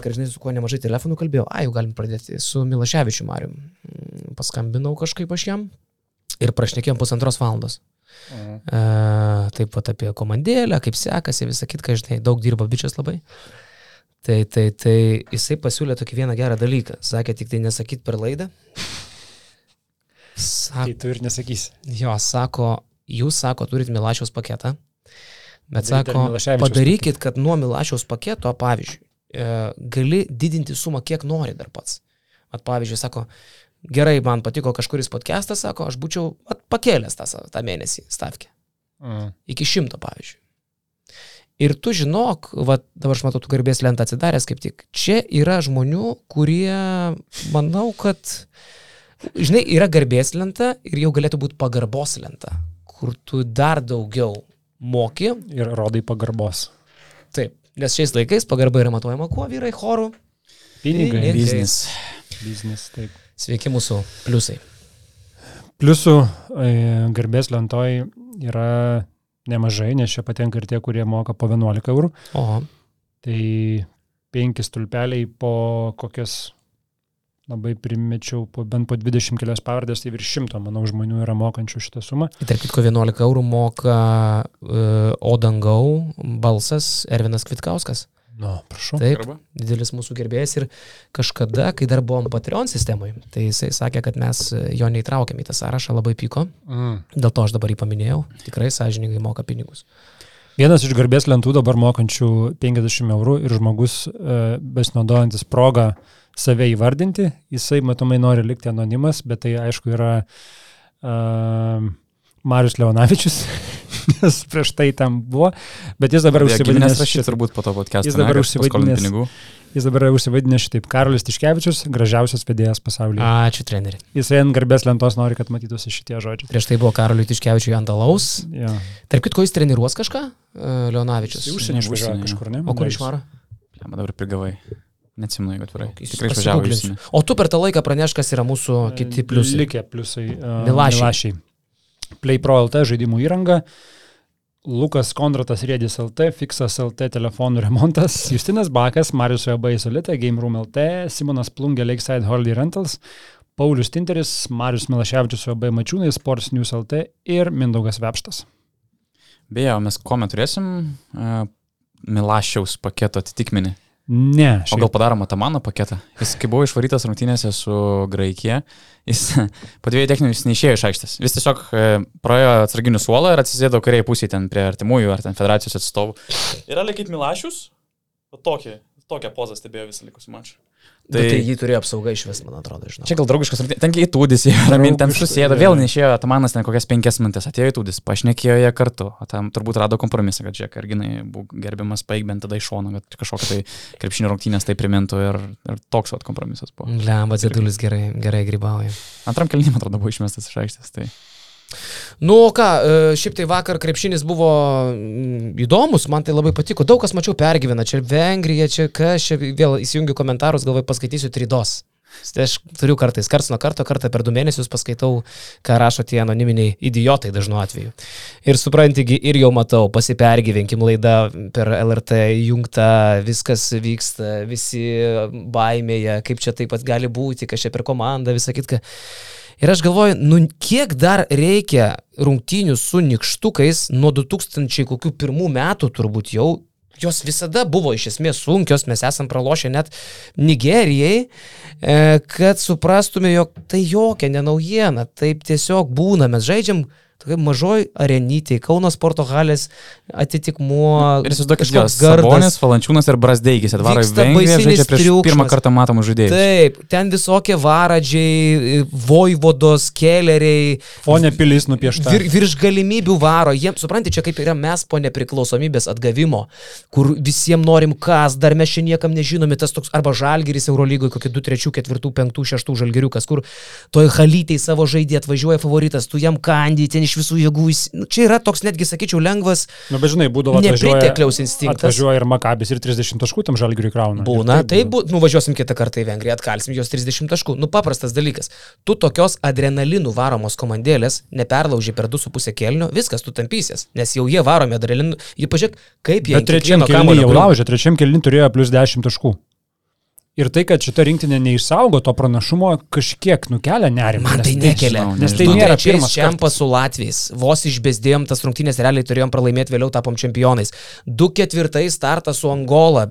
vakar, žinai, su kuo nemažai telefonų kalbėjau. A, jau galim pradėti su Milaševičiu Mariu. Mm, Paskambinau kažkaip aš jam ir prašnekėjom pusantros valandos. Mhm. E, taip pat apie komandėlę, kaip sekasi, visą kitką, žinai, daug dirba bičias labai. Tai, tai, tai jisai pasiūlė tokį vieną gerą dalyką. Sakė, tik tai nesakyt per laidą. Sako, Tai tu ir nesakysi. jo, sako, jūs, sako, turit Milašiaus paketą. Bet Padaryti ar sako, padarykit, kad nuo Milašiaus paketo, pavyzdžiui, gali didinti sumą, kiek nori dar pats. At pavyzdžiui, sako, gerai, man patiko kažkuris podcastas, sako, aš būčiau at, pakėlęs tą, tą mėnesį stavkę. Mhm. Iki šimto, pavyzdžiui. Ir tu žinok, va, dabar aš matau, tu garbės lentą atsidaręs kaip tik. Čia yra žmonių, kurie, manau, kad, žinai, yra garbės lenta ir jau galėtų būti pagarbos lenta, kur tu dar daugiau moki. Ir rodai pagarbos. Taip, nes šiais laikais pagarba yra matuojama kuo vyrai chorų. Pinigai. Biznis. Biznis, taip. Sveiki mūsų pliusai. Pliusų e, garbės lentoj yra nemažai, nes čia patenka ir tie, kurie moka po 11 eurų. O, Tai penki stulpeliai po kokias, labai primečiau, po, bent po 20 kelias pavardės, tai virš šimto, manau, žmonių yra mokančių šitą sumą. tarp kitko 11 eurų moka uh, Odangau balsas Ervinas Kvitkauskas. Nu, prašau. Taip, Arba? didelis mūsų gerbėjas ir kažkada, kai dar buvom Patreon sistemai, tai jisai sakė, kad mes jo neįtraukėm į tą sąrašą, labai pyko. Mm. Dėl to aš dabar jį paminėjau. Tikrai sąžiningai moka pinigus. Vienas iš garbės lentų dabar mokančių 50 eurų ir žmogus e, besinaudojantis progą save įvardinti, jisai matomai nori likti anonimas, bet tai aišku yra e, Marius Leonavičius, nes prieš tai tam buvo, bet jis dabar užsivadinęs rašyti šitaip. turbūt po to podcast'o. Jis dabar užsivadinęs-. Jis dabar užsivadinęs šitaip Karolis Tiškevičius, gražiausias vedėjas pasaulyje. Ačiū, treneri. Jisai ant garbės lentos nori, kad matytųsi šitie žodžiai. Prieš tai buvo Karoliui Tiškevičiui ant alaus. Ja. Tarp kitko, jis treniruos kažką, e, Leonavičius. Jis užsienį išvažiavo kažkur, ne? O kur išvaro? Lemba dabar prigavai. Neatsimenu, jeigu atvirai. Tikrai išvažiavo į užsienį. O tu per tą laiką praneš, kas yra mūsų kiti pliusai. Likę pliusai. Uh, Milašiai. Milašiai. Play Pro LT žaidimų įranga. Lukas Kondratas Rėdis LT, Fixas LT telefonų remontas, Justinas Bakas, Marius Webai Solita, Game Room LT, Simonas Plungė Lakeside Holiday Rentals, Paulius Tinteris, Marius Milaševičius Webai Mačiūnai, Sports News LT ir Mindaugas Vepštas. Beje, mes ko mes turėsim? Uh, Milašiaus paketo atitikmenį. Ne, O gal padarom Atamano paketą? Jis, kai buvo išvarytas rungtynėse su Graikija, jis po dviejų techninių jis neišėjo iš aikštės. Jis tiesiog e, praėjo atsarginių suolą ir atsisėdo kairiai pusėje ten prie artimųjų ar ten federacijos atstovų. Realiai kaip Milašius, tokį, tokią pozą stebėjo visą likusį mačą. Tai, tai jį turėjo apsauga iš vis, man atrodo, žinau. Čia gal draugiškas, ten įtūdis, ramin ten susėdo, vėl neišėjo, Atamanas ten kokias penkias minutės atėjo įtūdis, pašnekėjo jie kartu, o tam turbūt rado kompromisą, kad žiūrėk, arginai būk gerbiamas, paik bent tada iš šono, kad kažkokia tai krepšinio rungtynės tai primintų ir, ir toks vat kompromisas buvo. Lemba, Zedulis gerai, gerai grybauja. Antram kelnymą, atrodo, buvo išmestas iš aikštės. Tai. Nu, ką, e, šiaip tai vakar krepšinis buvo mm, įdomus, man tai labai patiko. Daug kas mačiau pergyvena, čia Vengrija, čia kas, čia vėl įsijungiu komentarus, galvoju, paskaitysiu tridos. Tai aš turiu kartais, karts nuo karto, kartą per du mėnesius paskaitau, ką rašo tie anoniminiai idiotai dažnu atveju. Ir suprantigi, ir jau matau, pasipergyvenkim laida per LRT jungta, viskas vyksta, visi baimėje, kaip čia taip pat gali būti, kas čia per komandą, visą kitką. Ir aš galvoju, nu kiek dar reikia rungtynių su nikštukais nuo 2000 kokių pirmų metų turbūt jau. Jos visada buvo iš esmės sunkios, mes esam pralošę net Nigerijai, e, kad suprastume, jog tai jokia nenaujiena, taip tiesiog būna, mes žaidžiam tokia mažoj arenytėje, Kauno sporto halės atitikmuo. Ir įsivaizduokit, jos Sabonis, Valančiūnas ir Brasdeikis atvaro į Vengriją, žaidžia prieš triukšmas. pirmą kartą matomų žaidėjų. Taip, ten visokie varadžiai, voivodos, keleriai, Fone pilis nupiešta. Vir, virš galimybių varo. Jiems, suprantate, čia kaip yra mes po nepriklausomybės atgavimo, kur visiems norim kas, dar mes čia niekam nežinomi, tas toks arba žalgeris Eurolygoje, kokie 2, 3, 4, 5, 6 žalgeriukas, kur toj halytei savo žaidė atvažiuoja favoritas, tu jam kandi, ten iš visų jėgų. jis- Nu, čia yra toks netgi, sakyčiau, lengvas Nu, bet žinai, būdavo nepritekliaus instinktas. atvažiuoja ir Makabis ir 30 taškų tam žalgiriui krauna. Būna, tai bu, nuvažiuosim kitą kartą į Vengriją, atkalsim jos 30 taškų. Nu, paprastas dalykas. Tu tokios adrenalinų varomos komandėlės neperlauži per 2,5 kelnių, viskas, tu tampysies, nes jau jie varomi adrenalinų. Jį pažiūrėk, kaip jie Bet trečiam kelniui jau laužė, trečiam kelniui turėjo plus 10 taškų. Ir tai, kad šita rinktinė neišsaugo to pranašumo, kažkiek nukelia nerimą. Man nes tai nekelia. nežinau, Nes tai Du nėra trečiais pirmas čempas su Latvijais. Vos išbėsdėjom tas rungtynės, realiai turėjom pralaimėti, vėliau tapom čempionais. Du ketvirtais startas su Angola.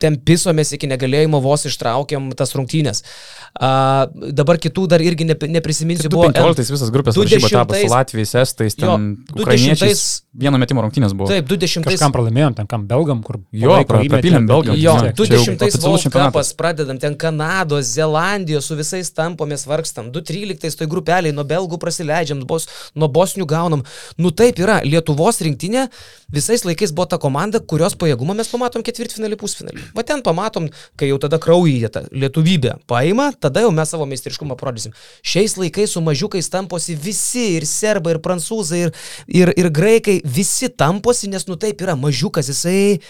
Ten pisomės iki negalėjimo, vos ištraukėm tas rungtynės. A, dabar kitų dar irgi ne, neprisiminsiu. Du buvo 15 visas grupės varžybų etapas su Latvijais, Estais, ten ukrainiečiais. Vieno metimo rungtynės buvo. Taip, 20. Kažkam pralaimėjom, ten kam belgam, kur... Jo, prapylėm belgam. Jo, tiek. tu- čia jau 20 pradedam, ten Kanados, Zelandijos, su visais tampomės vargstam, 2-13 toj grupeliai, nuo belgų prasileidžiam, bos, nuo bosnių gaunam. Nu taip yra, Lietuvos rinktinė visais laikais buvo ta komanda, kurios pajėgumą mes pamatom ketvirtfinalį, pusfinalį. Va ten pamatom, kai jau tada kraujyje ta lietuvybė paima, tada jau mes savo meistriškumą parodysim. Šiais laikais su mažiukais tamposi visi, ir serbai, ir prancūzai, ir, ir, ir graikai, visi tamposi, nes nu taip yra, mažiukas jisai...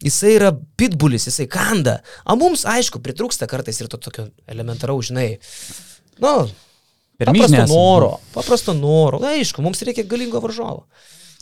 Jisai yra pitbulis, jisai kanda. O mums, aišku, pritrūksta kartais ir to tokio elementaraus, žinai. Nu, paprasto noro. Paprasto noro. Na, aišku, mums reikia galingo varžovo.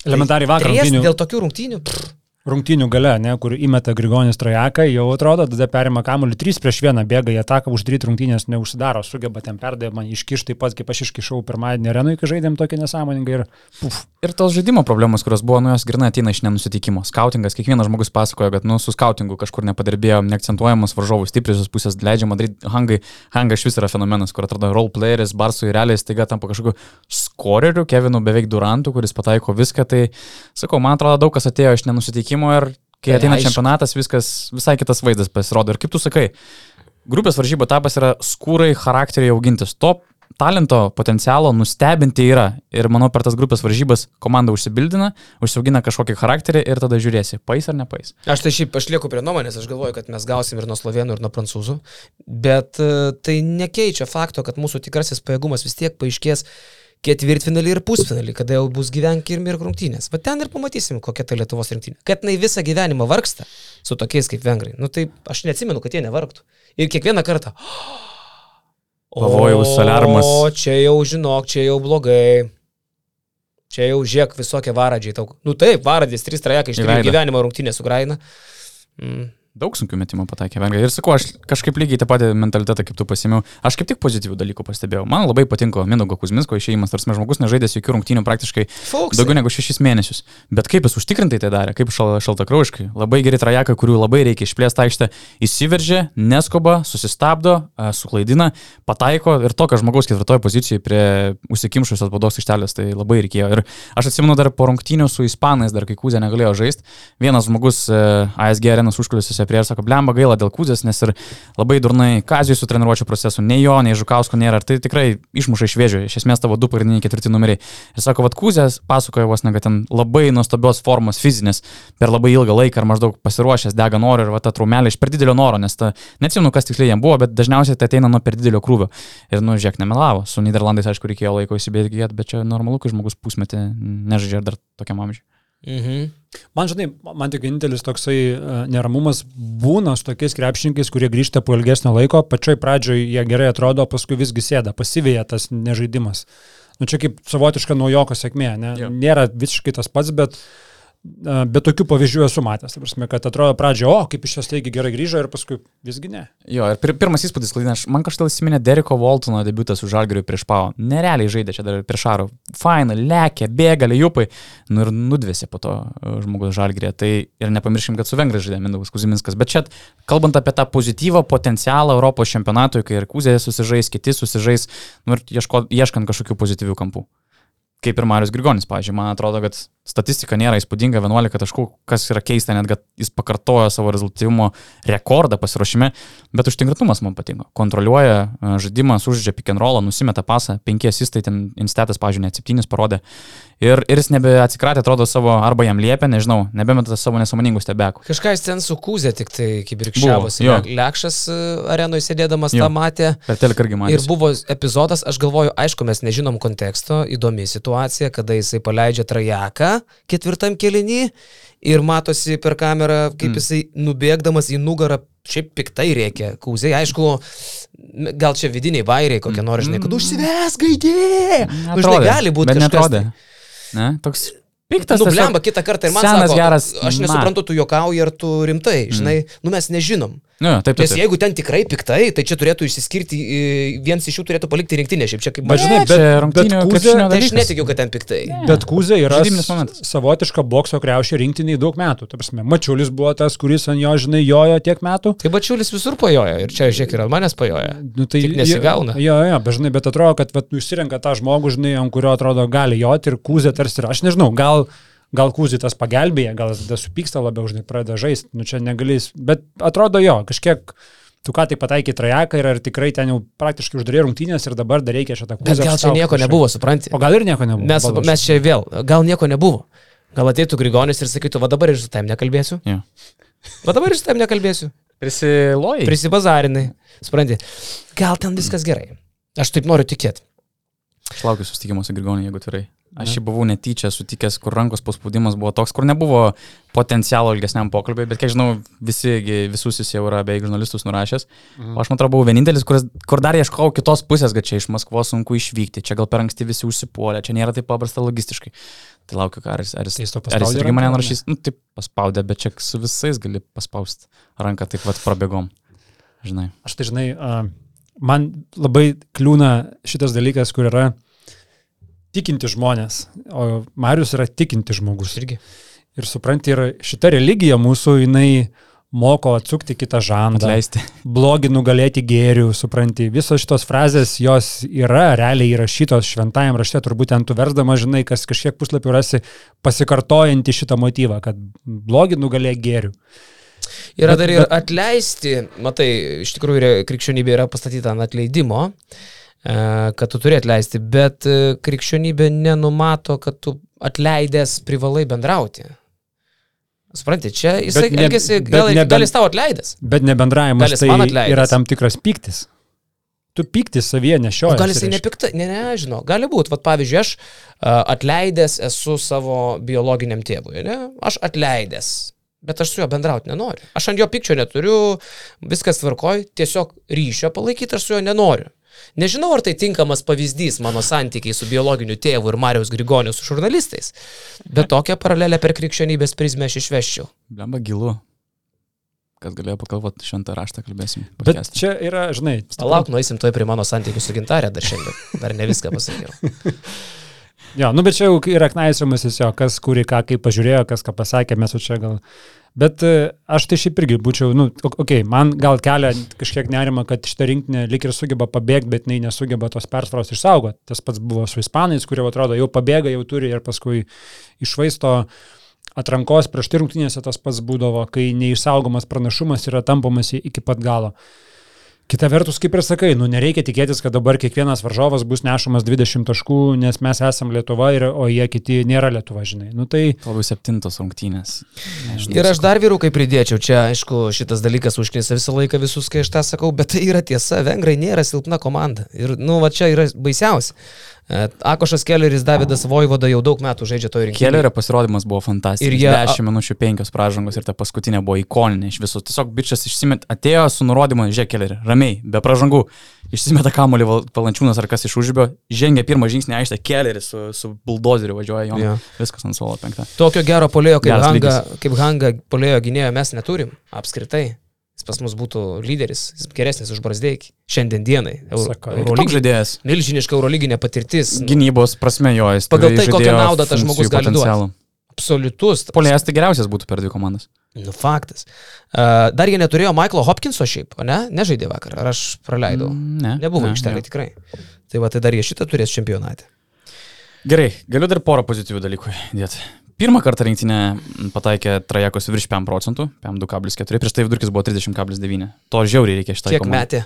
Elementariai vakar rungtynių, Dėl tokių rungtynių. Pff, rungtynių gale, ne, kur įmeta Grigonis Trajaką, jau atrodo, tada perima kamuolį 3 prieš 1, bėga į ataką, uždaryti rungtynės neužsidaro, sugeba ten perdėti, man iškišti taip pat, kaip aš iškišau pirmadienį arenui, kai žaidėm tokį nesąmoningą ir puf. Ir tos žaidimo problemos, kurios buvo, nu jos grinai ateina iš nenusitikimo. Skautingas, kiekvienas žmogus pasakoja, kad nu, su skautingu kažkur nepadirbėjo, neakcentuojamas varžovų stipriosios pusės, leidžiama daryti hangai. Hanga iš vis yra fenomenas, kur atrodo role playeris, barsų ir realiai staiga tampa kažkokiu skoreriu, Kevinu beveik Durantu, kuris pataiko viską. Tai sakau, man atrodo, daug kas atėjo iš nenusitikimo ir kai Tai ateina aišku. čempionatas, viskas visai kitas vaizdas pasirodo. Ir kaip tu sakai, grupės varžybų etapas yra skūrai charakteriai augintis. To talento potencialo nustebinti yra. Ir manau, per tas grupės varžybas komanda užsibildina, užsiaugina kažkokį charakterį ir tada žiūrėsi, pais ar nepais. Aš tai šiaip, aš lieku prie nuomonės, aš galvoju, kad mes gausim ir nuo slovenų, ir nuo prancūzų, bet e, tai nekeičia fakto, kad mūsų tikrasis pajėgumas vis tiek paaiškės ketvirtfinalį ir pusfinalį, kada jau bus gyvenk ir mirk rungtynės. Va ten ir pamatysim, kokia ta Lietuvos rinktinė. Kad jinai visą gyvenimą vargsta su tokiais kaip vengrai. Nu tai aš neatsimenu, kad jie nevargtų. Ir kiekvieną kartą. Pavojaus aliarmas. O čia jau žinok, čia jau blogai. Čia jau žiek visokie varadžiai tau. Nu taip, varadis, trys trajekai iš tikrųjų gyvenimo rungtynės su Graina. Mm. Daug sunkių metimų pataikė vengrai. Ir sakau, aš kažkaip lygiai tą patį mentalitetą, kaip tu pasimiau. Aš kaip tik pozityvių dalykų pastebėjau. Man labai patiko Minugo Kuzminsko išėjimas, tarsi žmogus nežaidęs jokių rungtynių praktiškai Foksai. daugiau negu šešis mėnesius. Bet kaip jis užtikrintai tai darė, kaip šal, šaltakraujiškai. Labai geri trajekai, kurių labai reikia išplėsti aikštę. Įsiveržė, neskuba, susistabdo, a, suklaidina, pataiko ir tokio žmogaus ketvirtoje pozicijoje prie užsikimšusios atbaudos aikštelės. Tai labai reikėjo. Ir aš atsimenu dar po rungtynių su Ispanais, dar kai Kūzė negalėjo žaisti. Vienas žmogus e, ASG arenos užkulisiuose prie ir sako, blemba gaila dėl Kūzės, nes ir labai durnai Kazijui su treniruočio procesu, nei jo, nei Žukausko nėra. Ir tai tikrai išmuša iš vėžių. Iš esmės tavo du pagrindiniai ketvirti numeriai. Ir sako, vad Kūzės pasakoja vos ne, kad ten labai nuostabios formos fizinės per labai ilgą laiką ar maždaug pasiruošęs, dega noro ir va ta traumelė iš per didelio noro, nes ta, neatsimenu, kas tiksliai jam buvo, bet dažniausiai tai ateina nuo per didelio krūvio. Ir, nu, žiūrėk, nemelavo. Su Niderlandais, aišku, reikėjo laiko įsibėgėti, bet čia normalu, kai žmogus pusmetį nežaidžia dar tokiam amžiui. Mhm. Man žinai, man tik vienintelis toksai uh, neramumas būna su tokiais krepšininkais, kurie grįžta po ilgesnio laiko, pačioj pradžioj jie gerai atrodo, paskui visgi sėda, pasivėja tas nežaidimas. Nu čia kaip savotiška naujoko sėkmė, ne? Jo. nėra visiškai tas pats, bet, uh, bet tokių pavyzdžių esu matęs. Ta prasme, kad atrodo pradžioje, o kaip iš čia staigi gerai grįžo ir paskui visgi ne. Jo, ir pir pirmas įspūdis, klaidina, man kažkaip įsiminė Deriko Voltono debutas su Žalgiriu prieš Pau. Nerealiai žaidė čia dar prieš Šarų. Faina, lėkė, bėga, liupai. Nu ir nudvėsi po to e, žmogus Žalgirė. Tai ir nepamirškim, kad su Vengrai žaidė Mindaugas Kuziminskas. Bet čia, kalbant apie tą pozityvą potencialą Europos čempionatui, kai ir Kuzė susižais, kiti susižais, nu ir ieško, ieškant kažkokių pozityvių kampų. Kaip ir Marius Grigonis, pažiūrėjau, man atrodo, kad statistika nėra įspūdinga 11 taškų, kas yra keista, net kad jis pakartojo savo rezultatyvumo rekordą pasiruošime, bet užtinkrintumas man patiko. Kontroliuoja e, žaidimą, sužaidžia pick and rollą, nusimeta pasą, 5 asistai ten instatas, pažiūrėjau, net 7 parodė. Ir, ir jis nebeatsikratė, atrodo, savo, arba jam liepia, nežinau, nebemeta savo nesąmoningų stebekų. Kažką jis ten sukūzė, tik tai kibirkščiavosi. Lekšas e, arenoje sėdėdamas Jo. tą matė. Per man. Ir buvo epizodas, aš galvoju, aišku, mes nežinom konteksto, įdomi situacija, kada jisai paleidžia trajeką ketvirtam kelinį ir matosi per kamerą, kaip mm. jisai nubėgdamas į nugarą, šiaip piktai reikia. Kūzai, aišku, gal čia vidiniai bairiai kokie nors, žinai, kad užsives gaidė. Nu, žinai, gali būti bet kažkas. netrodė. tai. Ne, toks piktas. Nu, blemba, kitą kartą ir man senas sako, geras aš nesuprantu, tu juokauji ar tu rimtai, žinai, mm. nu mes nežinom. Jo, taip, taip. Nes jeigu ten tikrai piktai, tai čia turėtų išsiskirti, e, vienas iš jų turėtų palikti rinktinę, šiaip čia kaip Ne, bet, bet krepšinio Tai aš netikiu, kad ten piktai. Bet Kuzė yra savotiška bokso kreušė rinktiniai daug metų. Prasme, Mačiulis buvo tas, kuris ant jo, žinai, jojo tiek metų. Tai bačiulis visur pajoja ir čia, žiūrėk, ir ant manęs pajoja. Nu, tai Tik nesigauna. Jo, jo, bet žinai, bet atrodo, kad vat, nu, išsirenka tą žmogų, žinai, ant kurio atrodo gali joti ir Kuzė tarsi yra. Aš nežinau, gal, gal Kuzė tas pagelbėja, gal jis tada supyksta labiau, žinai, pradeda žaisti. Nu, čia negalės. Bet atrodo jo, kažkiek tu ką tik pataikai trajeką ir ar tikrai ten jau praktiškai uždarė rungtynės ir dabar dar reikia šitą Bet Kuzę. gal čia nieko kažkaip. nebuvo, supranti. O gal ir nieko nebuvo. Mes, palauk. mes čia vėl, gal nieko nebuvo. Gal ateitų Grigonis ir sakytų, va dabar ir su tavim nekalbėsiu. Jo. Va dabar ir su tavim nekalbėsiu. Prisilojai. Prisibazarinai. Supranti. Gal ten viskas gerai. Aš taip noriu tikėti. Aš laukiu susitikimo su Grigonė, jeigu tvirtai. Aš jį buvau netyčia sutikęs, kur rankos paspaudimas buvo toks, kur nebuvo potencialo ilgesniam pokalbiui, bet kiek žinau, visi, visus jis jau yra beveik žurnalistus nurašęs. Mhm. O aš man atrodo buvau vienintelis, kuris, kur dar ieškojau kitos pusės, kad čia iš Maskvos sunku išvykti, čia gal per anksti visi užsipuolė, čia nėra taip paprasta logistiškai. Tai laukiu, ar jis, ar jis, Tai ar jis irgi mane nurašys. Nu, taip paspaudė, bet čia su visais gali paspausti ranką taip pat prabėgom. Žinai. Aš tai žinai, man labai kliūna šitas dalykas, kur yra tikinti žmonės, o Marius yra tikinti žmogus. Irgi. Ir supranti, ir šita religija mūsų, jinai moko atsukti kitą žandą, Atleisti. blogį nugalėti gėrių, supranti. Visos šitos frazės, jos yra realiai įrašytos šventajam rašte, turbūt ten tu versdama, žinai, kas kažkiek puslapių rasi pasikartojantį šitą motyvą, kad blogį nugalėti gėrių. Yra Bet- dar ir bet- atleisti, matai, iš tikrųjų krikščionybė yra pastatyta ant atleidimo, e, kad tu turi atleisti, bet e, krikščionybė nenumato, kad tu atleidęs privalai bendrauti. Supranti, čia jisai ne- elgesi, gal, ne gal jis tau atleidęs. Bet nebendravimas tai atleidęs? yra tam tikras pyktis. Tu pyktis savyje nešioji. gal jisai nepikta, ne, ne, žinau, gali būti, vad pavyzdžiui, aš a, atleidęs esu savo biologiniam tėvui, ne? Aš atleidęs, bet aš su juo bendrauti nenoriu. Aš ant jo pykčio neturiu, viskas tvarkoj, tiesiog ryšio palaikyti aš su juo nenoriu. Nežinau, ar tai tinkamas pavyzdys mano santykiai su biologiniu tėvu ir Marijos Grigoniu su žurnalistais, bet tokią paralelę per krikščionybės prizmę aš išveščiau. Blemba gilu. Kas galėjo pakalboti šventą raštą, kalbėsim. Bet podcast'e. čia yra, žinai, Palauk, nueisim toj prie mano santykių su gintarė dar šiandien. Dar ne viską pasakiau. Jo, nu bet čia jau yra knaisiamasis jo, kas kuri ką, kaip pažiūrėjo, kas ką pasakė, mes čia gal. Bet e, aš tai šiaip irgi būčiau, nu, okei, okay, man gal kelia kažkiek nerima, kad šitą rinkinį lik ir sugeba pabėgti, bet jinai nesugeba tos persvaros išsaugoti. Tas pats buvo su ispanais, kurie atrodo jau pabėga, jau turi ir paskui išvaisto atrankos prieš tai rungtynėse tas pats būdavo, kai neišsaugomas pranašumas yra tampomas i- iki pat galo. Kita vertus, kaip ir sakai, nu nereikia tikėtis, kad dabar kiekvienas varžovas bus nešamas 20 taškų, nes mes esame Lietuva, ir, o jie kiti nėra Lietuva, žinai. Nu tai Labai septintos rungtynės. Nežinau, Ir aš dar vyrukai pridėčiau, čia aišku šitas dalykas užknisa visą laiką visus, kai aš tą sakau, bet tai yra tiesa, vengrai nėra silpna komanda. Ir, nu, va čia yra baisiausia. E, Akošas Kelleris, Davidas Vojvoda jau daug metų žaidžia to rinkimų. Kellerio pasirodymas buvo fantastiškas. Ir jie- jie... 10 minučių 5 pražangos ir ta paskutinė buvo ikoninė iš visų. Tiesiog bičias išsimet, atėjo su nurodymu, žiūrėk, Kellerį, ramiai, be pražangų. Išsimeta kamuolį val- valančiūnas ar kas iš užžibio, žengia pirmą žingsnį aištę, Kelleris su, su buldozeriu važiuoja jo. Jo. Viskas ant suolo penktą. Tokio gero polėjo kaip Geras Hanga, kaip Hanga polėjo gynėjo mes neturim. Apskritai. Jis pas mus būtų lyderis, jis geresnis už Brasdeikį. Šiandien dienai. Euro, Eurolygi- žaidėjas. Milžiniška eurolyginė patirtis. Gynybos prasme jo, jis Pagal tai, kokią naudą tas žmogus gali duoti. Absoliutus. Polėjas tai geriausias būtų per dvi komandas. Nu, faktas. Uh, dar jie neturėjo Michaelo Hopkinso šiaip, ne? Nežaidė vakar, ar aš praleidau? Mm, Ne. Nebuvo ne, aikštelė tikrai. Tai va, tai dar jie šitą turės čempionate. Gerai, galiu dar porą pozityvių dalykų dėti. Pirmą kartą rinktinė pataikė trajekus virš 5 procentų, 5,2,4, prieš tai vidurkis buvo 30,9. To žiauriai reikia šitą. Kiek metė?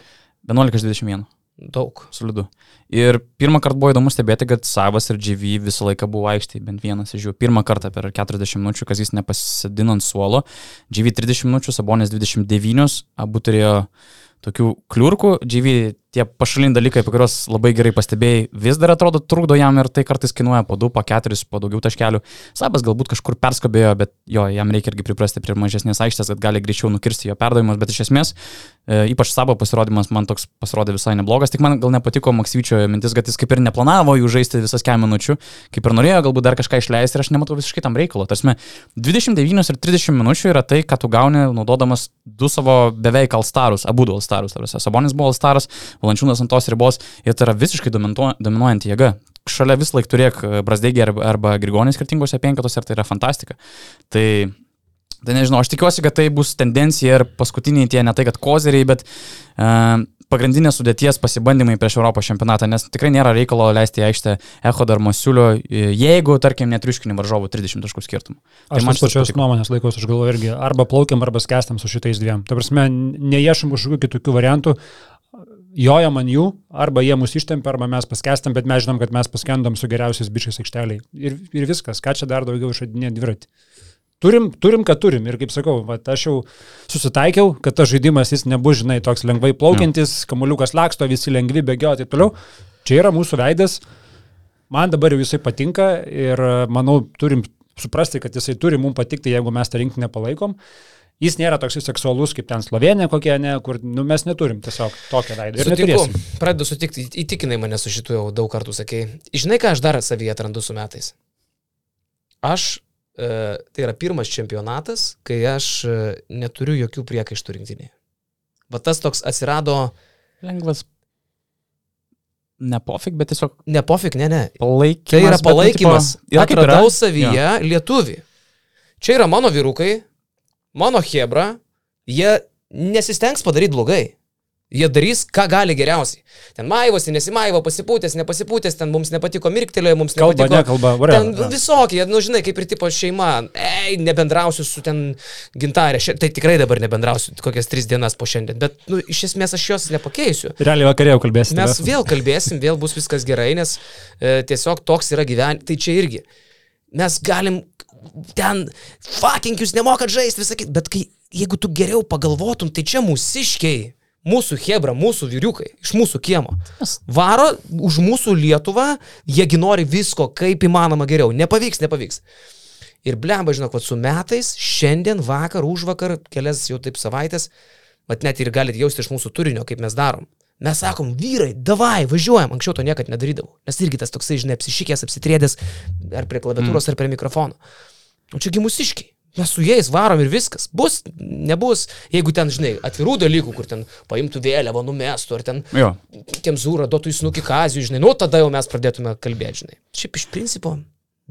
11 iš 21. Daug. Solidu. Ir pirmą kartą buvo įdomu stebėti, kad Savas ir GV visą laiką buvo aikštėje, bent vienas iš jų. Pirmą kartą per 40 minučių, kas jis nepasėdino ant suolo. GV 30 minučių, Sabonės 29, abu turėjo tokių kliurkų. GV tie pašaliniai dalykai, apie kuriuos labai gerai pastebėjai, vis dar atrodo trukdo jam ir tai kartais kainuoja po 2, po 4, po daugiau taškelių. Sabas galbūt kažkur perskabėjo, bet jo, jam reikia irgi priprasti prie mažesnės aikštės, kad gali greičiau nukirsti jo perdavimus, bet iš esmės, e, ypač Sabo pasirodymas man toks pasirodė visai neblogas, tik man gal nepatiko Maksvyčio mintis, kad jis kaip ir neplanavo jų žaisti visas kem minučių, kaip ir norėjo galbūt dar kažką išleisti ir aš nematau visiškai tam reikalo. Tarsi 29 ir 30 minučių yra tai, ką tu gauni naudodamas du savo beveik alstarus, abu du alstarus. Sabonis buvo alstaras, Valančiūnas ant tos ribos ir tai yra visiškai dominuojanti jėga. Šalia vis laik turėk Brasdeigį arba, arba Grigonį skirtingose penketose ir tai yra fantastika. Tai Tai nežinau, aš tikiuosi, kad tai bus tendencija ir paskutiniai tie ne tai, kad kozeriai, bet uh, pagrindinės sudėties pasibandymai prieš Europos čempionatą, nes tikrai nėra reikalo leisti į aikštę Echo dar Masiulio, jeigu, tarkim, netriuškinių varžovų 30 taškų skirtumų. Tai aš man pačios nuomonės laikos, aš galvoju irgi, arba plaukiam, arba skestam su šitais dviem. Ta prasme, neiešom kažkokių kitokių variantų, jojam ant jų, arba jie mus ištempia, arba mes paskestam, bet mes žinom, kad mes paskendom su geriausiais bičiais aikšteliai. Ir, ir viskas, ką čia dar daugiau išradinė dviratį. Turim, turim, kad turim. Ir kaip sakau, va, aš jau susitaikiau, kad tas žaidimas jis nebus, žinai, toks lengvai plaukiantis, kamuliukas laksto, visi lengvi bėgio ir taip toliau. Čia yra mūsų veidas. Man dabar jau jisai patinka ir manau, turim suprasti, kad jisai turi mums patikti, jeigu mes tą rinkinį palaikom. Jis nėra toks seksualus kaip ten Slovenija kokie, ne, kur nu, mes neturim tiesiog tokio veido. Ir Sutinku, pradedu sutikti, įtikinai mane su šitu jau daug kartų sakei. Žinai, ką aš dar savyje atrandu su metais? Aš E, tai yra pirmas čempionatas, kai aš e, neturiu jokių priekaištų rinktinėje. Va tas toks atsirado. Lengvas. Nepofik, bet tiesiog. Nepofik, ne, ne. Palaikymas. Tai yra palaikymas. Tipo, ja, Atradau savyje ja. lietuvį. Čia yra mano vyrukai, mano hebra, jie nesistengs padaryti blogai. Jie darys, ką gali geriausiai. Ten maivosi, nesimaivo, pasipūtęs, nepasipūtęs, ten mums nepatiko mirktelėjo, mums kalba, nepatiko. Kalba, ne, kalba, ten visokie, nu žinai, kaip ir tipo šeima, ei, nebendrausiu su ten gintarė, tai tikrai dabar nebendrausiu kokias tris dienas po šiandien, bet nu, iš esmės aš jos nepakeisiu. Realiai vakarėjau kalbėsim. Mes vėl kalbėsim, vėl bus viskas gerai, nes e, tiesiog toks yra gyvenimas, tai čia irgi. Mes galim ten, fucking jūs nemokat žaisti, visą kitą, bet kai, jeigu tu geriau pagalvotum, tai čia mūsiškiai mūsų Hebra, mūsų vyriukai, iš mūsų kiemo. Varo už mūsų Lietuvą, jiegi nori visko, kaip įmanoma geriau. Nepavyks, nepavyks. Ir blemba, žinok, su metais, šiandien, vakar, už vakar, kelias jau taip savaitės, mat net ir galite jausti iš mūsų turinio, kaip mes darom. Mes sakom, vyrai, davai, važiuojam, anksčiau to niekada nedarydavau. Nes irgi tas toksai, žinai, apsišykęs, apsitrėdęs ar prie klaviatūros, mm. ar prie mikrofono. O čiagi mūsiškiai. Mes su jais varom ir viskas. Bus, nebus. Jeigu ten, žinai, atvirų dalykų, kur ten paimtų vėliavą, numestų, ar ten kemzūrą duotų į snukį kazijų, žinai, nu tada jau mes pradėtume kalbėti, žinai. Šiaip iš principo,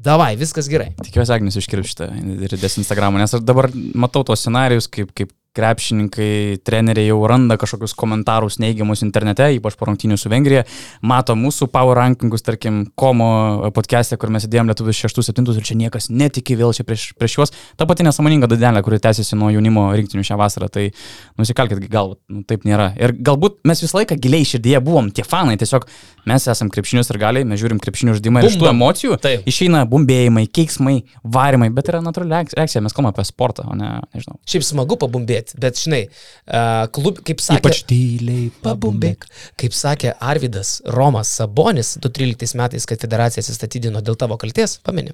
davai, viskas gerai. Tikiuosi, Agnis iškirp šitą ir dės Instagramą, nes aš dabar matau tos scenarius, kaip, kaip krepšininkai, treneriai jau randa kažkokius komentarus neigiamus internete, ypač po rungtynių su Vengrija, mato mūsų power rankingus, tarkim, komo podcast'e, kur mes įdėjom lietuvius 6-7 ir čia niekas netiki vėl čia prieš, prieš juos. Ta pati nesąmoninga dadelė, kuri tęsiasi nuo jaunimo rinktinių šią vasarą, tai nusikalkit galvą, nu, taip nėra. Ir galbūt mes visą laiką giliai širdyje buvom tie fanai, tiesiog mes esam krepšinius ir galiai, mes žiūrim krepšinių žaidimą ir iš tų emocijų taip. išeina bumbėjimai, keiksmai, varimai, bet yra natūrali reakcija, mes kalbame apie sportą, o ne, nežinau. Šiaip smagu pabumbėti pabumbėti, bet žinai, klub, kaip sakė... Ypač tyliai pabumbėk. Kaip sakė Arvidas Romas Sabonis 2013 metais, kad federacija atsistatydino dėl tavo kalties, pameni?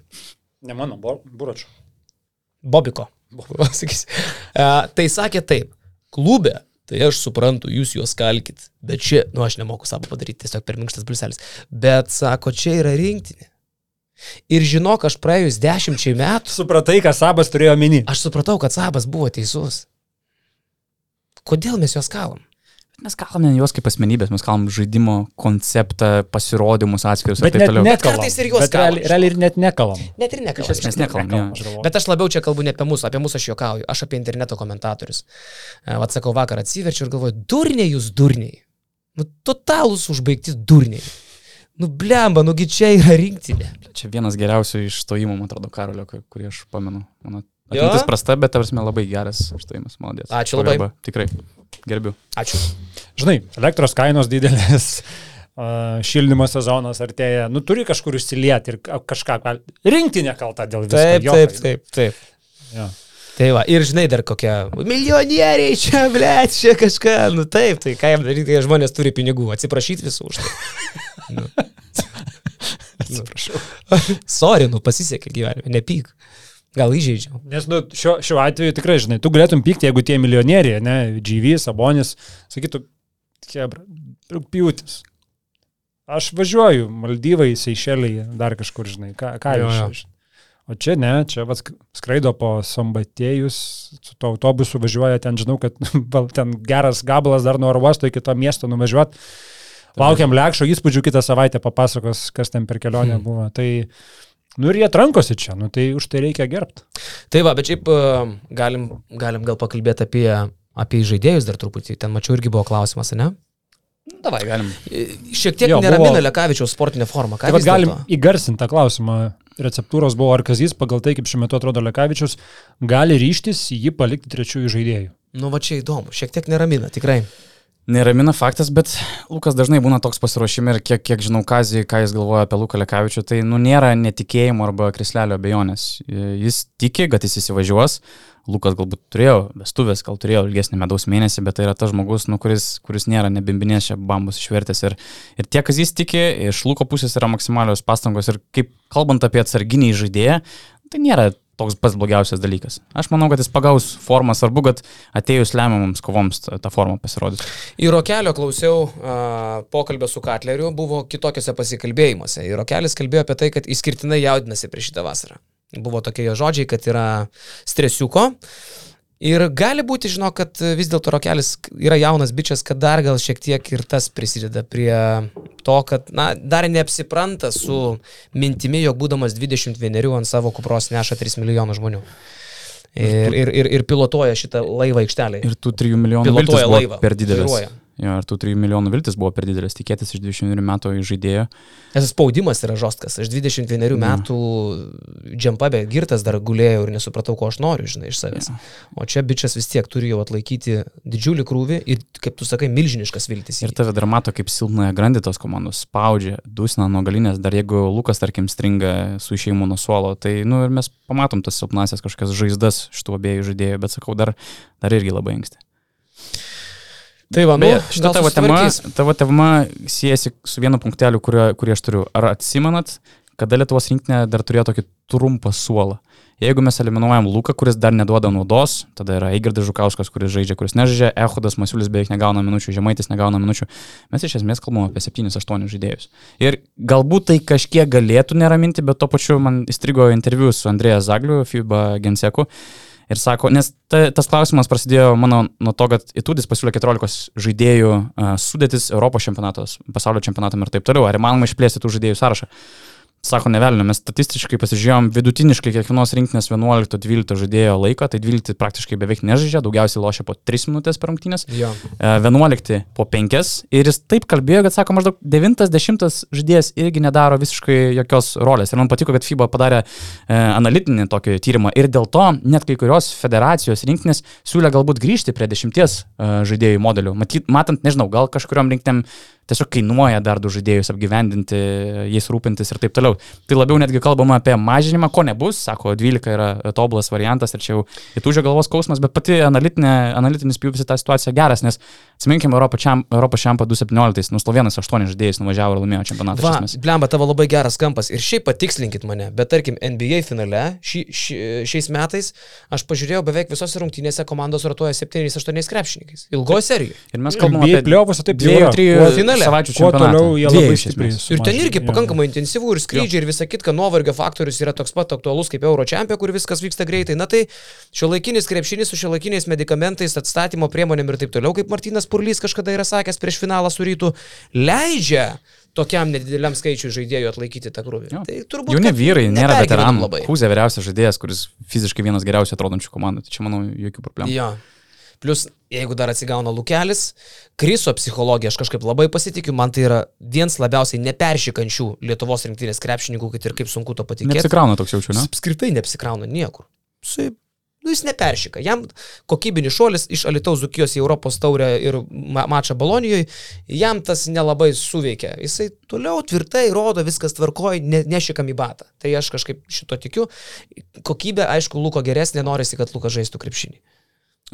Ne mano, Buračio. Bobiko. tai sakė taip, klube Tai aš suprantu, jūs juos kalkit, bet čia, nu aš nemoku savo padaryti, tiesiog per minkštas briselis. Bet sako, čia yra rinktinė. Ir žinok, aš praėjus dešimčiai metų. Supratai, ką Sabas turėjo minį. Aš supratau, kad Sabas buvo teisus. Kodėl mes juos kalam? Mes kalbam ne juos kaip asmenybės, mes kalbam žaidimo konceptą, pasirodymus atskirius bet ir taip toliau. Bet kartais ir juos kalbam. Realiai ir net nekalbam. Net ir nekalbam. Iš esmės nekalbam. nekalbam bet aš labiau čia kalbu ne apie mūsų, apie mūsų aš juokauju, aš apie interneto komentatorius. Atsakau vakar atsiverčiu ir galvoju, durniai jūs durniai. Nu, totalus užbaigti durniai. Nu, blemba, nugi čia yra rinktinė. Čia vienas geriausių išstojimų, man atrodo, Karolio, kurį aš pamenu. Mano Atmintis prasta, bet tarsi labai geras užstojimas, malodės. Ačiū labai. Pagarba. Tikrai, gerbiu. Ačiū. Žinai, elektros kainos didelės, šildymo sezonas artėja, nu turi kažkur išsilieti ir kažką, rinkti nekaltą dėl viso. Taip, taip, taip, taip. Ja. Tai va, ir žinai dar kokie milijonieriai čia, ble, čia kažką, nu taip, tai ką jam daryti, kai žmonės turi pinigų, atsiprašyti visų už tai. nu. Atsiprašau. Sorry, nu pasisekė gyvenime, nepyk. Gal įžeidžiau. Nes nu, šiuo, šiuo atveju tikrai, žinai, tu galėtum pykti, jeigu tie milijonieriai, ne, GV, Sabonis, sakytų, kebra, pjūtis. aš važiuoju, Maldyvai, Seišeliai, dar kažkur, žinai, ką, ką Jo, čia. O čia ne, čia vas skraido po Sambatėjus, su to autobusu važiuoja, ten žinau, kad val, ten geras gabalas dar nuo oro uosto iki to miesto nuvažiuoti. Laukiam lėkščio įspūdžių kitą savaitę papasakos, kas ten per kelionę Hmm. buvo. Tai, nu ir jie trankosi čia, nu tai už tai reikia gerbti. Tai va, bet šiaip e, galim, galim gal pakalbėti apie, apie žaidėjus dar truputį. Ten mačiau irgi buvo klausimas, ne? Davai, galim. E, Šiek tiek Jo, neramina buvo- Lekavičiaus sportinė forma. Tai vis galim įgarsinti tą klausimą. Receptūros buvo, ar Kazys pagal tai, kaip šiuo metu atrodo Lekavičius, gali ryštis jį palikti trečiųjų žaidėjų. Nu va čia įdomu, šiek tiek neramina, tikrai. Neramina faktas, bet Lukas dažnai būna toks pasiruošime ir kiek, kiek žinau, Kazį, ką jis galvoja apie Luką Lekavičių, tai nu nėra netikėjimo arba krislelio abejonės. Jis tiki, kad jis įsivažiuos. Lukas galbūt turėjo vestuvės, gal turėjo ilgesnį medaus mėnesį, bet tai yra tas žmogus, nu, kuris, kuris nėra nebimbinės čia bambus išvertęs. Ir, ir tie, kas jis tiki, iš Luko pusės yra maksimalios pastangos. Ir kaip kalbant apie atsarginį žaidėją, tai nėra toks pats blogiausias dalykas. Aš manau, kad jis pagaus formą, svarbu, kad atėjus lemiamams kovoms ta, forma pasirodys. Į Rokelio klausiau a, pokalbio su Katleriu, buvo kitokiuose pasikalbėjimuose. Ir Rokelis kalbėjo apie tai, kad išskirtinai jaudinasi prieš šitą vasarą. Buvo tokie jo žodžiai, kad yra stresiuko. Ir gali būti, žinau, kad vis dėlto Rokelis yra jaunas bičias, kad dar gal šiek tiek ir tas prisideda prie to, kad, na, dar neapsipranta su mintimi, jog būdamas 21 ant savo kupros neša 3 milijonų žmonių. Ir, ir, ir, ir pilotuoja šitą laivą aikštelėje. Ir tų 3 milijonų Pilotuoja laivą, per didelis. vairuoja. Jo, ir tų 3 milijonų viltis buvo per didelis tikėtis iš 21 metų žaidėjo. Nes spaudimas yra žostkas. Aš 21 metų džempabė girtas dar gulėjau ir nesupratau, ko aš noriu, žinai, iš savęs. O čia bičias vis tiek turi jau atlaikyti didžiulį krūvį ir, kaip tu sakai, milžiniškas viltis. Ir tave dar mato, kaip silpnąją grandį tos komandos spaudžia, dusina nuo galinės, dar jeigu Lukas, tarkim, stringa su išėjimu nuo suolo, tai, nu, ir mes pamatom tas silpnasias kažkokias žaizdas šitų abiejų žaidėjų, bet sakau, dar, dar irgi labai anksti. Tai va, nu, gal tavo tema, susitvarkys. tavo tema siejasi su vienu punkteliu, kurio, kurį aš turiu. Ar atsimenat, kada Lietuvos rinktinė dar turėjo tokį trumpą suolą? Jeigu mes eliminuojam Luką, kuris dar neduoda naudos, tada yra Eigirdas Žukauskas, kuris žaidžia, kuris nežaidžia, Ehodas Masiulis beveik negauna minučių, Žemaitis negauna minučių. Mes iš esmės kalbame apie 7-8 žaidėjus. Ir galbūt tai kažkiek galėtų neraminti, bet tuo pačiu man įstrigo interviu su Andrėja Zagliu, FIBA Genseku. Ir sako, nes ta, tas klausimas prasidėjo mano nuo to, kad Itudis pasiūlė 14 žaidėjų uh, sudėtis Europos čempionatos, pasaulio čempionatam ir taip toliau. Ar įmanoma išplėsti tų žaidėjų sąrašą? Sako, nevelnio, mes statistiškai pasižiūrėjom vidutiniškai kiekvienos rinktinės 11-12 žaidėjo laiką, tai 12 praktiškai beveik nežaidžia, daugiausiai lošia po 3 minutės per rungtynės, e, 11 po 5 ir jis taip kalbėjo, kad sako, maždaug 9-10 žaidėjas irgi nedaro visiškai jokios rolės. Ir man patiko, kad FIBA padarė e, analitinį tokį tyrimą ir dėl to net kai kurios federacijos rinktinės siūlė galbūt grįžti prie 10 e, žaidėjų modelių. Matyt, matant, nežinau, gal kažkuriam rinktinėm tiesiog kainuoja dar du žaidėjus apgyvendinti, jais rūpintis ir taip toliau. Tai labiau netgi kalbama apie mažinimą, ko nebus, sako, 12 yra tobulas variantas ir čia jau įtūžio galvos skausmas, bet pati analitinė, analitinis pjūvis į tą situaciją geras, nes atsiminkime Europos čempą Europo 2017, nu Slovenas 8 žaidėjais nuvažiavo ir laimėjo čempionatą. iš Va, blemba, tavo labai geras kampas. Ir šiaip patikslinkit mane, bet tarkim, NBA finale ši, ši, šiais metais aš pažiūrėjau beveik visose rungtynėse komandos rotuoja 7-8 krepšininkais. Ilgoje serijoje. Ir mes kalbame apie pliovose taip jau dviejų, savaičių čempionatą. toliau jie labai stipriai. Ir ten irgi pakankamai intensyvų ir skrydžiai ir visa kita, nuovargio faktorius yra toks pat aktualus kaip Euro čempionė, kur viskas vyksta greitai. Na tai šio laikinis krepšinis su šio laikiniais medikamentais, atstatymo priemonėm ir taip toliau, kaip Martinas Purlys kažkada yra sakęs prieš finalą su rytų, leidžia tokiam nedideliam skaičiui žaidėjų atlaikyti tą krūvį. Jo. Tai turbūt Jauni vyrai, nėra labai. Kūzė vyriausias žaidėjas, kuris fiziškai vienas geriausiai atrodančių komandų. Tai čia, manau, jokių problemų. Jo. Plus, jeigu dar atsigauna Lukelis, Kriso psichologija, aš kažkaip labai pasitikiu, man tai yra vienas labiausiai neperšikančių Lietuvos rinktinės krepšininkų, kad ir kaip sunku to patikėti. Neapsikrauna toks jaučiu, ne? Apskritai neapsikrauna niekur. Jisai, nu, jis neperšika. Jam kokybinis šuolis iš Alitaus Zukijos į Europos taurę ir ma mačą Balonijoje, jam tas nelabai suveikia. Jisai toliau tvirtai rodo, viskas tvarkoja, ne, nešikam į batą. Tai aš kažkaip šito tikiu. Kokybė, aišku, Luko geresnė, norisi, kad Lukas žaistų krepšinį.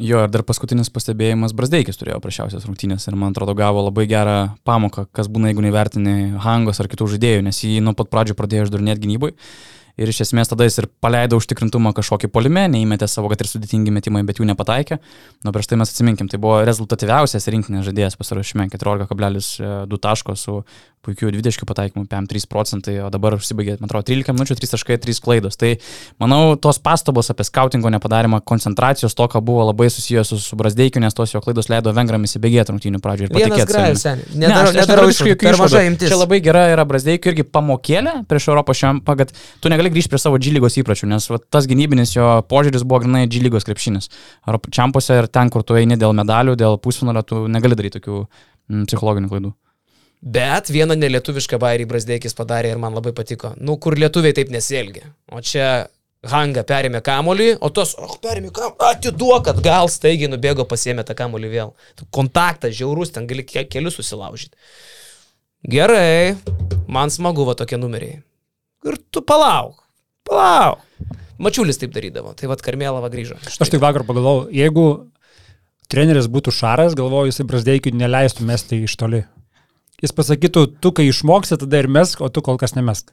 Jo, ir dar paskutinis pastebėjimas, Brasdeikis turėjo prašiausias rungtynės ir man atrodo gavo labai gerą pamoką, kas būna, jeigu nevertini Hangos ar kitų žaidėjų, nes jį nuo pat pradžių pradėjo išdarinėti gynybui. Ir iš esmės tada jis ir paleido užtikrintumą kažkokį polime, neįmetė savo, kad ir sudėtingi metimai, bet jų nepataikė. Nu, prieš tai mes atsiminkim, tai buvo rezultatyviausias rinkinės žaidėjas pasirašyme 14,2 taško su puikiu 20 pataikymu, PM3 procentai, o dabar užsibaigė, man atrodo, 13 minučių, 3 taškai, 3 klaidos. Tai manau, tos pastabos apie skautingo nepadarimą, koncentracijos to, ką buvo labai susijęs su, su Brasdeikiu, nes tos jo klaidos leido vengram įsibėgėti rungtynių pradžioje ir patikėti. Nedarau, aš nedarau išvadų, jokių išvadų. Čia labai gera yra Brasdeikio irgi pamokėlė prieš Europos šiampą, kad tu negali grįžti prie savo G lygos įpročių, nes va, tas gynybinis jo požiūris buvo grinai G lygos krepšinis. Europos čiampose ir ten, kur tu eini dėl medalių, dėl pusfinalio, tu negali daryti tokių mm, psichologinių klaidų. Bet vieną nelietuvišką bairį Brasdeikis padarė ir man labai patiko. Nu, kur lietuviai taip nesielgia. O čia Hanga perėmė kamolį, o tos, oh, perėmė kamolį, atiduok, kad gal staigiai nubėgo pasiemė tą kamolį vėl. Kontaktas žiaurus, ten gali ke kelius susilaužyti. Gerai, man smagu va tokie numeriai. Ir tu palauk, palauk. Mačiulis taip darydavo, tai vad Karmėlava grįžo. Aš tai vakar pagalvojau, jeigu treneris būtų Šaras, galvoju, jisai Brasdeikiui neleistų mesti iš toli. Jis pasakytų, tu kai išmoksi, tada ir mesk, o tu kol kas nemesk.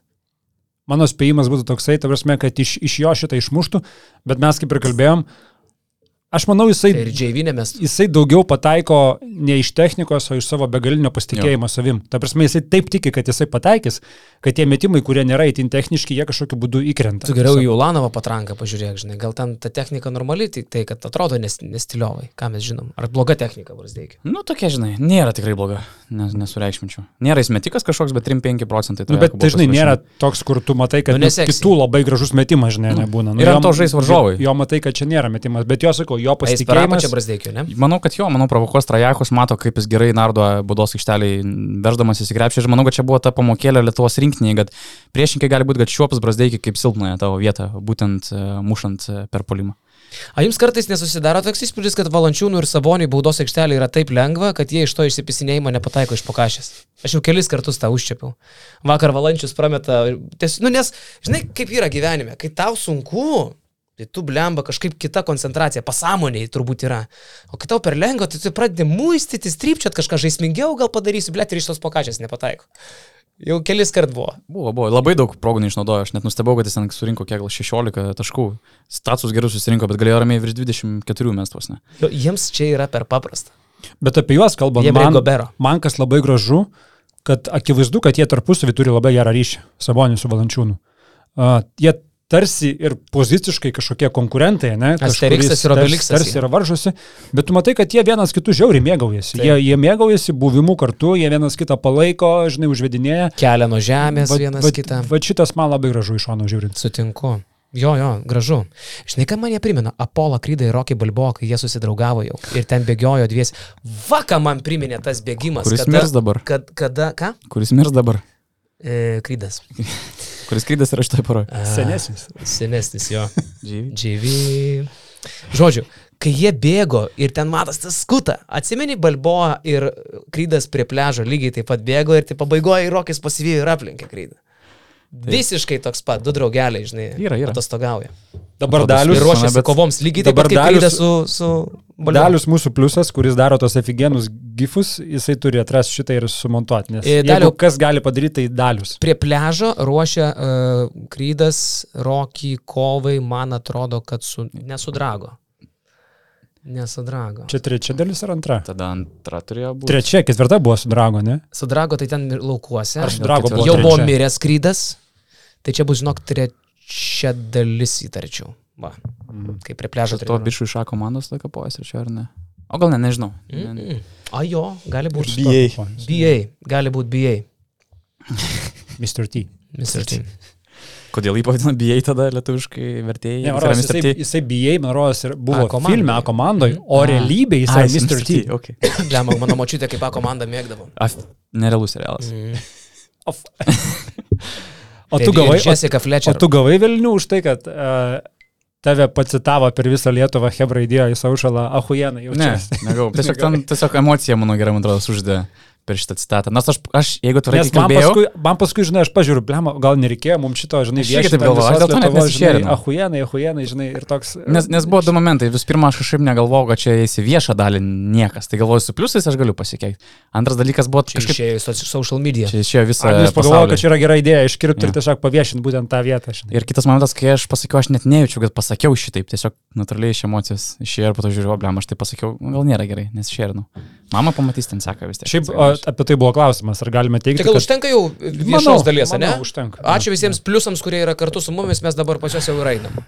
Mano spėjimas būtų toksai, ta prasme, kad iš, iš jo šitą išmuštų, bet mes kaip ir kalbėjom, aš manau, jisai, mes. jisai daugiau pataiko ne iš technikos, o iš savo begalinio pasitikėjimo jo. savim. Ta prasme, jisai taip tiki, kad jisai pataikys, kad tie metimai, kurie nėra itin techniški, jie kažkokiu būdu įkrenta. Tu geriau į Ulanovą patranką pažiūrėk, žinai, gal ten ta technika normali, tik tai, kad atrodo nes, nestiliovai, ką mes žinom. Ar bloga technika, Brasdeikiu? Nu, tokia, žinai, nėra tikrai bloga, nes, nesureikšminčiau. Nėra jis metikas kažkoks, bet 3-5 procentai. Nu, bet dažnai pasiruošimo. nėra toks, kur tu matai, kad Nu, nu, kitų labai gražus metimas, žinai, nebūna. Nu, ir ant to žais varžovai. Jo, jo matai, kad čia nėra metimas, bet jo sakau, jo pasitikėjimas. ne? Manau, kad jo, manau, provokuos Trajachus, mato, kaip jis gerai nardo baudos aikšteliai, veždamas įsikrepšį. Ir manau, kad čia buvo ta pamokėlė Lietuvos rinktinėje, kad priešininkai gali būti, kad šiuopas Brasdeikį kaip silpnąją tavo vietą, būtent e, mušant e, per polimą. A jums kartais nesusidaro toks įspūdis, kad valančiūnų ir saboniai baudos aikštelė yra taip lengva, kad jie iš to išsipisinėjimo nepataiko iš pokašės. Aš jau kelis kartus tą užčiapiau. Vakar valančius prameta. Ties, nu, nes, žinai, kaip yra gyvenime, kai tau sunku, tai tu blemba kažkaip kita koncentracija, pasąmoniai turbūt yra. O kai tau per lengva, tai tu pradedi muistyti, strypčiat kažką žaismingiau, gal padarysi, blėt, ir iš tos pokašės nepataiko. Jau kelis kart buvo. Buvo, buvo, labai daug progų neišnaudojo, aš net nustebau, kad jis ten surinko kiek gal 16 taškų. Status gerus susirinko, bet galėjo ramiai virš 24 mestos. Ne? Jo, jiems čia yra per paprasta. Bet apie juos kalbant, man, Gobero. man kas labai gražu, kad akivaizdu, kad jie tarpusavį turi labai gerą ryšį, Sabonis su Valančiūnu. Uh, jie tarsi ir poziciškai kažkokie konkurentai, ne? Asteriksas ir Obeliksas, Tarsi, yra varžosi, bet tu matai, kad jie vienas kitų žiauriai mėgaujasi. Taip. Jie, jie mėgaujasi buvimu kartu, jie vienas kitą palaiko, žinai, užvedinėja. Kelia nuo žemės Vat- vienas vat- kitą. vat šitas man labai gražu iš šono žiūrint. Sutinku. Jo, jo, gražu. Žinai, ką man jie primena? Apollo Krydai ir Rocky Balboa, kai jie susidraugavo jau ir ten bėgiojo dvies. Vaka man priminė tas bėgimas. Kuris kada, mirs dabar? Kad, kada, ką? Kuris mirs dabar? E, Krydas. Kuris skrydės yra šitoje paroje? Senesnis. Senesnis jo. JV. Žodžiu, kai jie bėgo ir ten matas tas skuta, atsimeni Balboa ir Krydas prie pležo lygiai taip pat bėgo ir tai pabaigoje Rokis pasivijo ir aplenkė Krydą. Visiškai toks pat, du draugeliai, žinai, Yra, yra. atostogauja. Dabar dalius. Ir ruošiasi bet- kovoms lygiai taip dabar pat kaip Dalius- su, su Balboa. Dalius mūsų pliusas, kuris daro tos efigenus gifus, jisai turi atrasti šitą ir sumontuoti. Nes E, jeigu Daliau- kas gali padaryti, tai dalius. Prie pležo ruošia uh, Krydas, Rocky, kovai, man atrodo, kad su, nesudrago. Nesudrago. Čia trečia dalis ar antra? Tada antra turėjo būti. Trečia, ketvirta buvo su Drago, ne? Sudrago tai ten laukuose. Ar su gal Drago ketvirta. buvo? Jau buvo miręs Krydas. Tai čia bus, žinok, trečia dalis įtarčiau. Va, Mhm. kaip prie pležo. Ar to bišų iš A komandos tada kapojas ir čia ar ne? O gal ne, nežinau. Ne, ne. Mm. A jo, gali būti. BA. BA, gali būti BA. Mr. T. Mr. T. Kodėl jį pavadino BA tada lietuviškai vertėjai? Ne, rodos, Mr. jisai, T? jisai BA, man rodos, ir buvo A filme A komandoje, Mhm. o A. realybėje Ai, jisai jis Mr. T. Okay. Lemma, mano močiutė kaip A komanda mėgdavo. Af, nerealus serialas. Mm. Of- O tu gavai, o, Jessica o Fletcher. tu gavai Vilnių už tai, kad uh, tave pacitavo per visą Lietuvą, Hebra įdėjo į saušalą, ahujeną jau Ne, negau. Tiesiog, ten, tiesiog emocija, mano gerai, man atrodo, suždė per šitą citatą. Nors aš, aš jeigu turiu Nes man kalbėjau, paskui, man paskui, žinai, aš pažiūriu, blema, gal nereikėjo mums šito, žinai, viešinti taip galvoju, aš dėl to net nesišėrinau. ahujenai, ahujenai, žinai, ir toks. Nes, nes buvo du momentai. Visų pirma, aš kažkaip negalvojau, kad čia eisi viešą dalį niekas. Tai galvoju, su pliusais aš galiu pasikeiti. Antras dalykas buvo Čia kažkaip... išėjo soci- social media. Čia išėjo visą... Ar jūs pagalvojote, pasaulį. kad čia yra gera idėja iškirpti ir Jo. tiesiog paviešinti būtent tą vietą, žinai. Ir kitas momentas, kai aš pasakiau, aš net nejaučiu, kad pasakiau šitaip. Tiesiog natūraliai iš emocijos išėjo ir po to žiūriu, blem, aš tai pasakiau, gal nėra gerai, nes šerinau. Mama pamatys, ten seka vis tiek. Šiaip o, apie tai buvo klausimas, ar galime teigti, Tai gal kad... užtenka jau viešos dalies, ne? Užtenka. Ačiū visiems pliusams, kurie yra kartu su mumis, mes dabar pas juos jau ir einam.